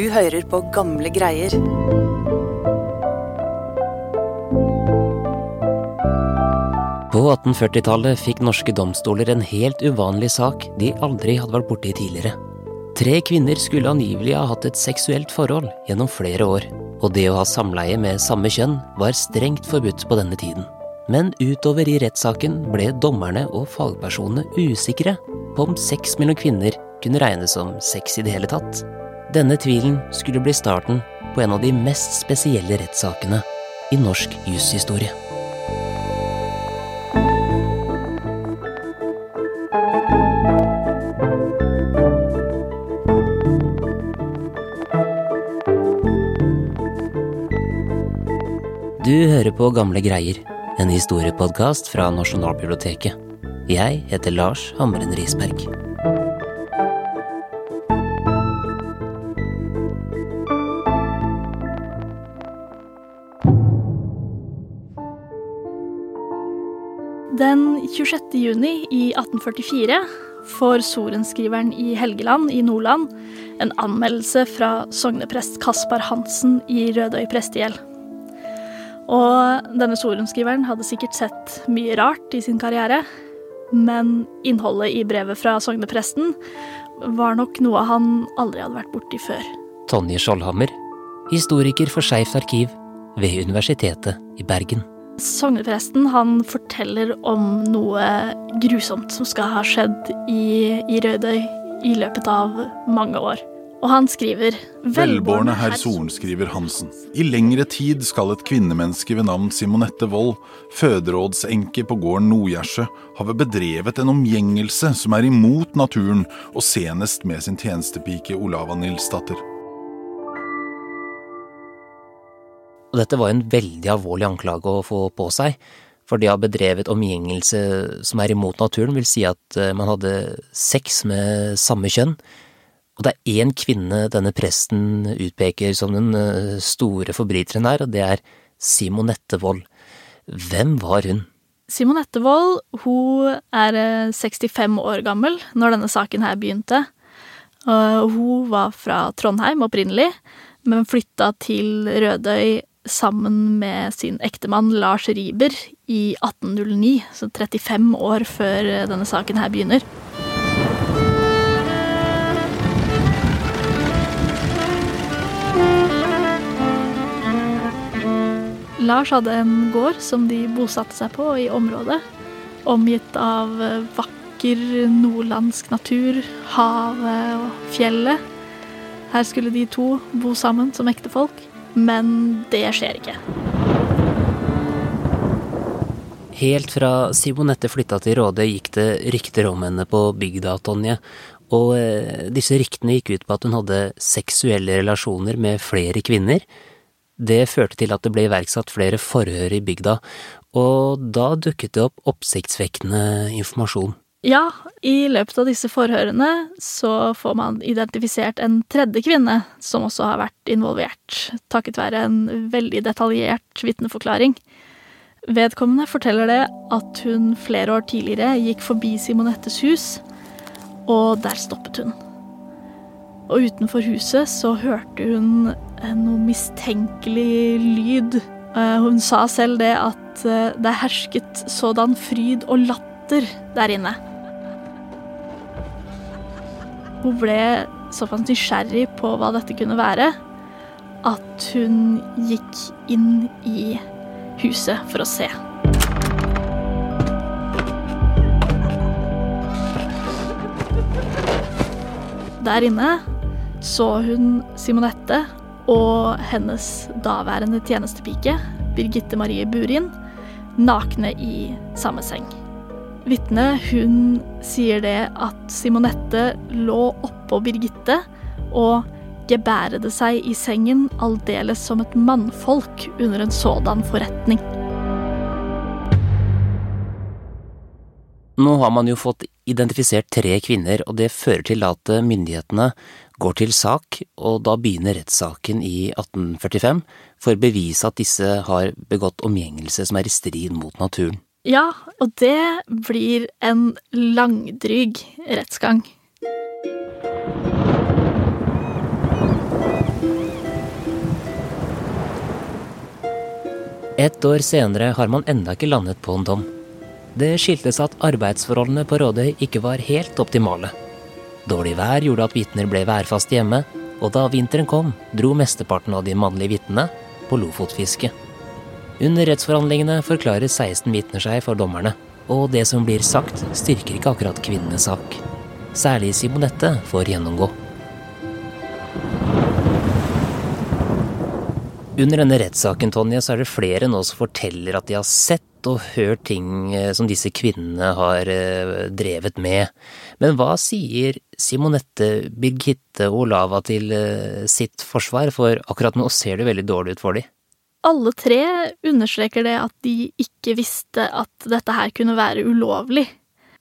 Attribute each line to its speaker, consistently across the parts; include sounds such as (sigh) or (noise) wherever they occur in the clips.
Speaker 1: Du hører på gamle greier.
Speaker 2: På 1840-tallet fikk norske domstoler en helt uvanlig sak de aldri hadde vært borti tidligere. Tre kvinner skulle angivelig ha hatt et seksuelt forhold gjennom flere år, og det å ha samleie med samme kjønn var strengt forbudt på denne tiden. Men utover i rettssaken ble dommerne og fagpersonene usikre på om sex mellom kvinner kunne regnes som sex i det hele tatt. Denne tvilen skulle bli starten på en av de mest spesielle rettssakene i norsk jushistorie. Du hører på Gamle greier, en historiepodkast fra Nasjonalbiblioteket. Jeg heter Lars Hamren Risberg.
Speaker 3: Den 26. juni i 1844 får sorenskriveren i Helgeland i Nordland en anmeldelse fra sogneprest Kaspar Hansen i Rødøy prestegjeld. Og denne sorenskriveren hadde sikkert sett mye rart i sin karriere, men innholdet i brevet fra sognepresten var nok noe han aldri hadde vært borti før.
Speaker 2: Tonje Skjoldhammer, historiker for Skeivt arkiv ved Universitetet i Bergen.
Speaker 3: Sognepresten han forteller om noe grusomt som skal ha skjedd i, i Rødøy i løpet av mange år. Og han skriver
Speaker 4: Velbårne herr sorenskriver Hansen. I lengre tid skal et kvinnemenneske ved navn Simonette Wold, føderådsenke på gården Nordgjersjø, have bedrevet en omgjengelse som er imot naturen, og senest med sin tjenestepike Olava Nilsdatter.
Speaker 2: Og dette var en veldig alvorlig anklage å få på seg, for det å ha bedrevet omgjengelse som er imot naturen, vil si at eh, man hadde sex med samme kjønn. Og det er én kvinne denne presten utpeker som den eh, store forbryteren her, og det er Simonette Wold. Hvem var hun?
Speaker 3: Simonette Wold hun er eh, 65 år gammel når denne saken her begynte. Hun var fra Trondheim opprinnelig, men flytta til Rødøy sammen med sin ektemann Lars Riber i 1809, så 35 år før denne saken her begynner. Lars hadde en gård som de bosatte seg på i området, omgitt av vakker nordlandsk natur, havet og fjellet. Her skulle de to bo sammen som ektefolk, men det skjer ikke.
Speaker 2: Helt fra Simonette flytta til Råde, gikk det rykter om henne på bygda, Tonje. Og eh, disse ryktene gikk ut på at hun hadde seksuelle relasjoner med flere kvinner. Det førte til at det ble iverksatt flere forhør i bygda, og da dukket det opp oppsiktsvekkende informasjon.
Speaker 3: Ja, i løpet av disse forhørene så får man identifisert en tredje kvinne som også har vært involvert, takket være en veldig detaljert vitneforklaring. Vedkommende forteller det at hun flere år tidligere gikk forbi Simonettes hus, og der stoppet hun. Og utenfor huset så hørte hun noe mistenkelig lyd. Hun sa selv det at det hersket sådan fryd og latter der inne. Hun ble såpass nysgjerrig på hva dette kunne være, at hun gikk inn i huset for å se. Der inne så hun Simonette og hennes daværende tjenestepike, Birgitte Marie Burin, nakne i samme seng. Vitnet hun sier det at Simonette lå oppå Birgitte og gebærede seg i sengen aldeles som et mannfolk under en sådan forretning.
Speaker 2: Nå har man jo fått identifisert tre kvinner, og det fører til at myndighetene går til sak, og da begynner rettssaken i 1845 for å bevise at disse har begått omgjengelse som er i strid mot naturen.
Speaker 3: Ja, og det blir en langdryg rettsgang.
Speaker 2: Ett år senere har man ennå ikke landet på en dom. Det skiltes at arbeidsforholdene på Rådøy ikke var helt optimale. Dårlig vær gjorde at vitner ble værfaste hjemme, og da vinteren kom, dro mesteparten av de mannlige vitnene på lofotfiske. Under rettsforhandlingene forklarer 16 vitner seg for dommerne, og det som blir sagt, styrker ikke akkurat kvinnenes sak. Særlig Simonette får gjennomgå. Under denne rettssaken Tonje, så er det flere nå som forteller at de har sett og hørt ting eh, som disse kvinnene har eh, drevet med. Men hva sier Simonette, Birgitte og Olava til eh, sitt forsvar, for akkurat nå ser det veldig dårlig ut for dem?
Speaker 3: Alle tre understreker det at de ikke visste at dette her kunne være ulovlig.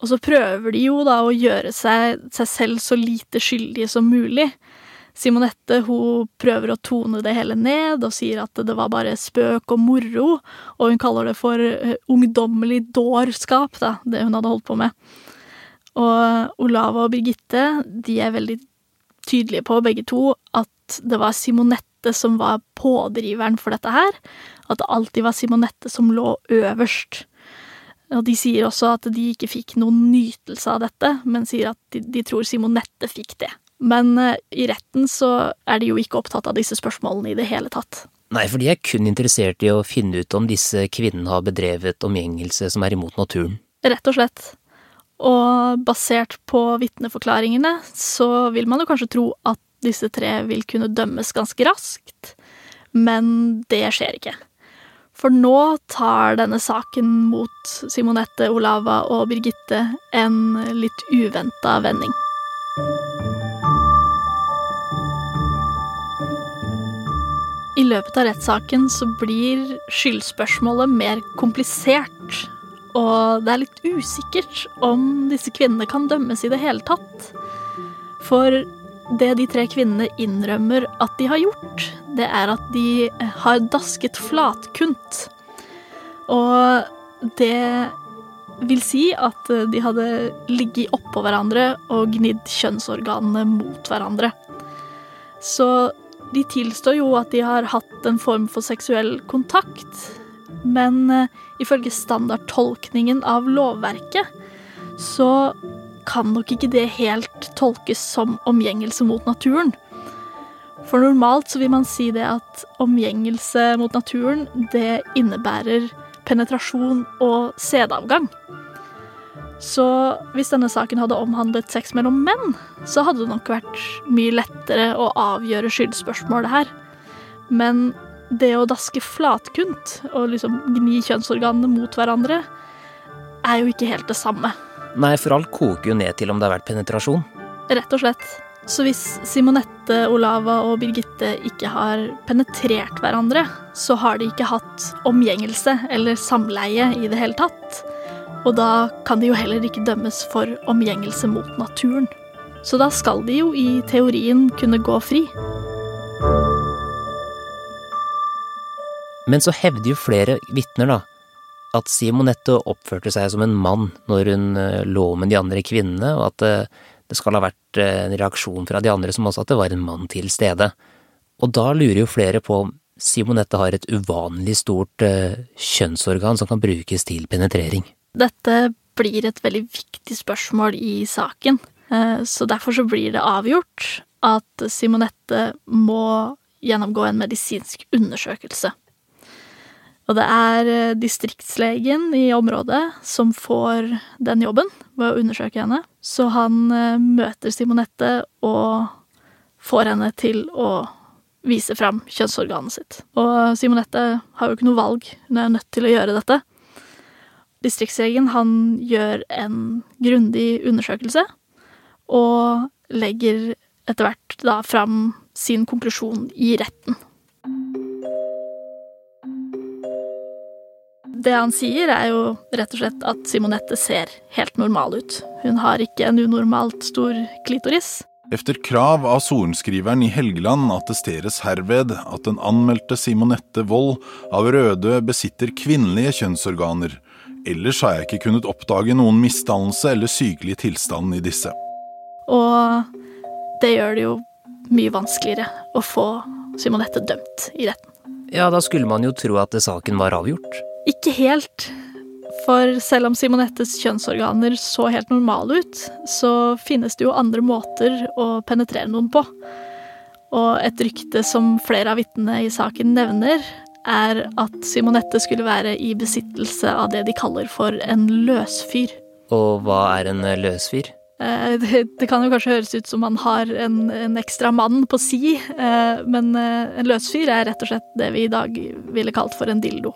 Speaker 3: Og så prøver de jo da å gjøre seg, seg selv så lite skyldige som mulig. Simonette hun prøver å tone det hele ned og sier at det var bare spøk og moro, og hun kaller det for uh, ungdommelig dårskap, da, det hun hadde holdt på med. Og Olava og Birgitte de er veldig tydelige på, begge to, at det var Simonette som var pådriveren for dette her, at det alltid var Simonette som lå øverst. Og de sier også at de ikke fikk noen nytelse av dette, men sier at de, de tror Simonette fikk det. Men eh, i retten så er de jo ikke opptatt av disse spørsmålene i det hele tatt.
Speaker 2: Nei, for de er kun interessert i å finne ut om disse kvinnene har bedrevet omgjengelse som er imot naturen.
Speaker 3: Rett og slett. Og basert på vitneforklaringene så vil man jo kanskje tro at disse tre vil kunne dømmes ganske raskt, men det skjer ikke. For nå tar denne saken mot Simonette, Olava og Birgitte en litt uventa vending. I løpet av rettssaken så blir skyldspørsmålet mer komplisert. Og det er litt usikkert om disse kvinnene kan dømmes i det hele tatt. For det de tre kvinnene innrømmer at de har gjort, det er at de har dasket flatkunt. Og det vil si at de hadde ligget oppå hverandre og gnidd kjønnsorganene mot hverandre. Så de tilstår jo at de har hatt en form for seksuell kontakt, men uh, ifølge standardtolkningen av lovverket så kan nok ikke det helt tolkes som omgjengelse mot naturen. For normalt så vil man si det at omgjengelse mot naturen, det innebærer penetrasjon og sædavgang. Så hvis denne saken hadde omhandlet sex mellom menn, så hadde det nok vært mye lettere å avgjøre skyldspørsmålet her. Men det å daske flatkunt og liksom gni kjønnsorganene mot hverandre, er jo ikke helt det samme.
Speaker 2: Nei, for alt koker jo ned til om det har vært penetrasjon.
Speaker 3: Rett og slett. Så hvis Simonette, Olava og Birgitte ikke har penetrert hverandre, så har de ikke hatt omgjengelse eller samleie i det hele tatt. Og da kan de jo heller ikke dømmes for omgjengelse mot naturen. Så da skal de jo i teorien kunne gå fri.
Speaker 2: Men så hevder jo flere vitner, da, at Simonette oppførte seg som en mann når hun eh, lå med de andre kvinnene, og at det, eh, det skal ha vært eh, en reaksjon fra de andre som også at det var en mann til stede. Og da lurer jo flere på om Simonette har et uvanlig stort kjønnsorgan som kan brukes til penetrering.
Speaker 3: Dette blir et veldig viktig spørsmål i saken, så derfor så blir det avgjort at Simonette må gjennomgå en medisinsk undersøkelse. Og det er eh, distriktslegen i området som får den jobben ved å undersøke henne. Så han eh, møter Simonette og får henne til å vise fram kjønnsorganet sitt. Og Simonette har jo ikke noe valg, hun er nødt til å gjøre dette. Distriktslegen han gjør en grundig undersøkelse og legger etter hvert da fram sin konklusjon i retten. Det han sier, er jo rett og slett at Simonette ser helt normal ut. Hun har ikke en unormalt stor klitoris.
Speaker 4: Efter krav av sorenskriveren i Helgeland attesteres herved at den anmeldte Simonette Wold av Røde besitter kvinnelige kjønnsorganer, Ellers har jeg ikke kunnet oppdage noen misdannelse eller sykelig tilstand i disse.
Speaker 3: Og det gjør det jo mye vanskeligere å få Simonette dømt i retten.
Speaker 2: Ja, da skulle man jo tro at saken var avgjort.
Speaker 3: Ikke helt. For selv om Simonettes kjønnsorganer så helt normale ut, så finnes det jo andre måter å penetrere noen på. Og et rykte som flere av vitnene i saken nevner, er at Simonette skulle være i besittelse av det de kaller for en løsfyr.
Speaker 2: Og hva er en løsfyr?
Speaker 3: Eh, det, det, kan jo kanskje høres ut som man har en, en ekstra mann på si, eh, men eh, en løsfyr er rett og slett det vi i dag ville kalt for en dildo.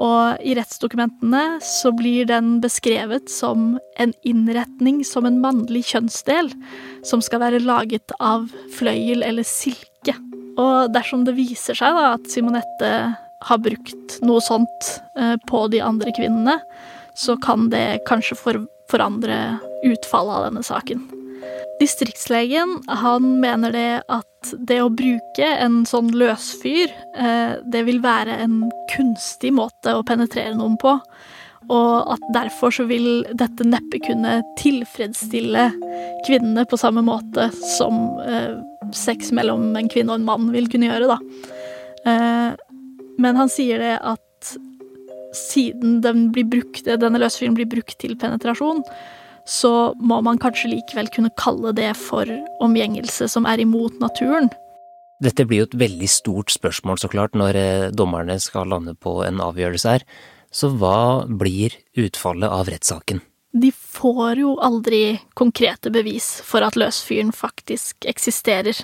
Speaker 3: Og i rettsdokumentene så blir den beskrevet som en innretning som en mannlig kjønnsdel, som skal være laget av fløyel eller silke. Og dersom det viser seg da at Simonette har brukt noe sånt på de andre kvinnene, så kan det kanskje forandre utfallet av denne saken. Distriktslegen han mener det at det å bruke en sånn løsfyr, eh, det vil være en kunstig måte å penetrere noen på. Og at derfor så vil dette neppe kunne tilfredsstille kvinnene på samme måte som eh, sex mellom en kvinne og en mann vil kunne gjøre, da. Eh, men han sier det at siden den brukt, denne løsfyren blir brukt til penetrasjon, så må man kanskje likevel kunne kalle det for omgjengelse som er imot naturen.
Speaker 2: Dette blir jo et veldig stort spørsmål, så klart, når eh, dommerne skal lande på en avgjørelse her. Så hva blir utfallet av rettssaken?
Speaker 3: De får jo aldri konkrete bevis for at løsfyren faktisk eksisterer.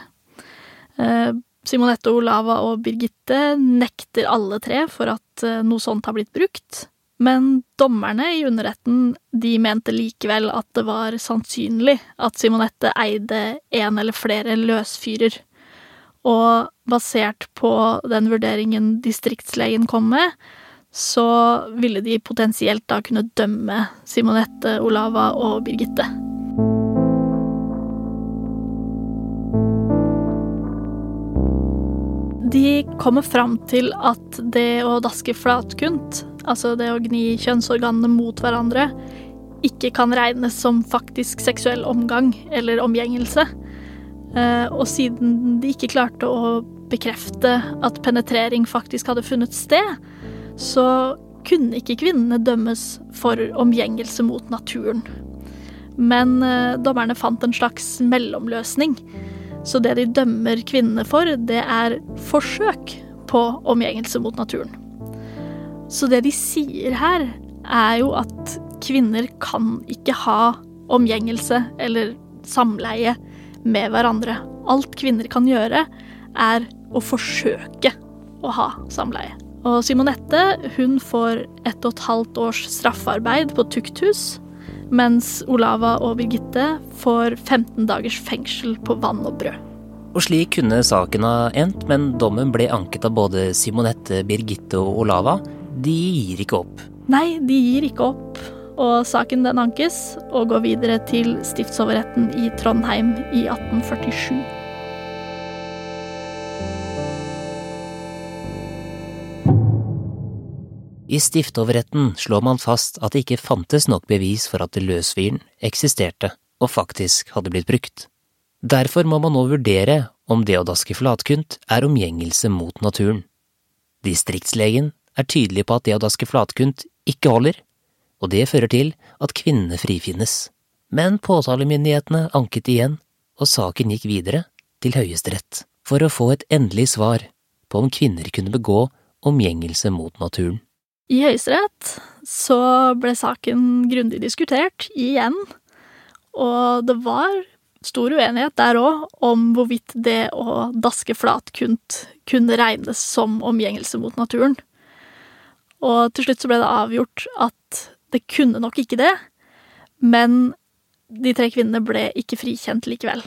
Speaker 3: Eh, Simonette, Olava og Birgitte nekter alle tre for at eh, noe sånt har blitt brukt. Men dommerne i underretten de mente likevel at det var sannsynlig at Simonette eide en eller flere løsfyrer. Og basert på den vurderingen distriktslegen kom med, så ville de potensielt da kunne dømme Simonette, Olava og Birgitte. De kommer fram til at det å daske flatkunt, altså det å gni kjønnsorganene mot hverandre, ikke kan regnes som faktisk seksuell omgang eller omgjengelse. Eh, og siden de ikke klarte å bekrefte at penetrering faktisk hadde funnet sted, så kunne ikke kvinnene dømmes for omgjengelse mot naturen. Men eh, dommerne fant en slags mellomløsning så det de dømmer kvinnene for, det er forsøk på omgjengelse mot naturen. Så det de sier her, er jo at kvinner kan ikke ha omgjengelse eller samleie med hverandre. Alt kvinner kan gjøre, er å forsøke å ha samleie. Og Simonette hun får ett og et halvt års straffarbeid på tukthus mens Olava og Birgitte får 15 dagers fengsel på vann og brød.
Speaker 2: Og slik kunne saken ha endt, men dommen ble anket av både Simonette, Birgitte og Olava. De gir ikke opp.
Speaker 3: Nei, de gir ikke opp. Og saken den ankes og går videre til stiftsoverretten i Trondheim i 1847.
Speaker 2: I stiftoverretten slår man fast at det ikke fantes nok bevis for at løsfyren eksisterte og faktisk hadde blitt brukt. Derfor må man nå vurdere om det å daske flatkunt er omgjengelse mot naturen. Distriktslegen er tydelige på at det å daske flatkunt ikke holder, og det fører til at kvinnene frifinnes. Men påtalemyndighetene anket igjen, og saken gikk videre til Høyesterett for å få et endelig svar på om kvinner kunne begå omgjengelse mot naturen.
Speaker 3: I Høyesterett så ble saken grundig diskutert igjen, og det var stor uenighet der òg om hvorvidt det å daske flatkunt kunne regnes som omgjengelse mot naturen. Og til slutt så ble det avgjort at det kunne nok ikke det, men de tre kvinnene ble ikke frikjent likevel.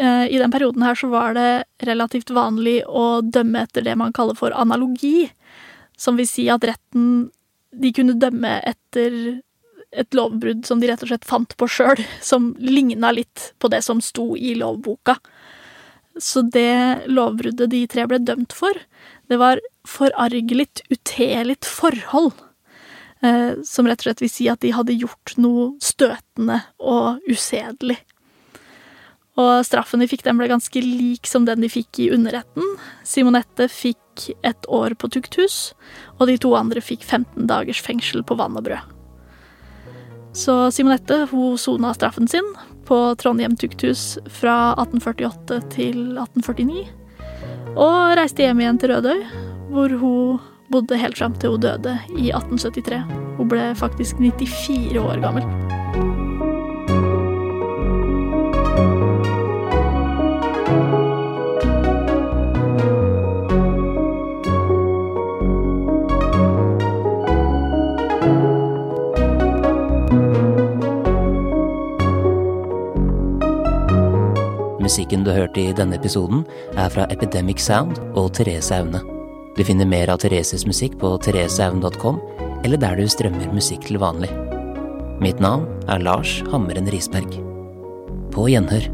Speaker 3: Eh, I den perioden her så var det relativt vanlig å dømme etter det man kaller for analogi, som vil si at retten De kunne dømme etter et lovbrudd som de rett og slett fant på sjøl, (laughs) som ligna litt på det som sto i lovboka. Så det lovbruddet de tre ble dømt for, det var forargelig, uteligt forhold. Eh, som rett og slett vil si at de hadde gjort noe støtende og usedelig. Og straffen de fikk, den ble ganske lik som den de fikk i underretten. Simonette fikk ett år på tukthus, og de to andre fikk 15 dagers fengsel på vann og brød. Så Simonette hun sona straffen sin på Trondheim tukthus fra 1848 til 1849, og reiste hjem igjen til Rødøy, hvor hun bodde helt fram til hun døde i 1873. Hun ble faktisk 94 år gammel.
Speaker 2: Musikken du hørte i denne episoden, er fra Epidemic Sound og Therese Aune. Du finner mer av Thereses musikk på thereseaune.com, eller der du strømmer musikk til vanlig. Mitt navn er Lars Hammeren Risberg. På gjenhør.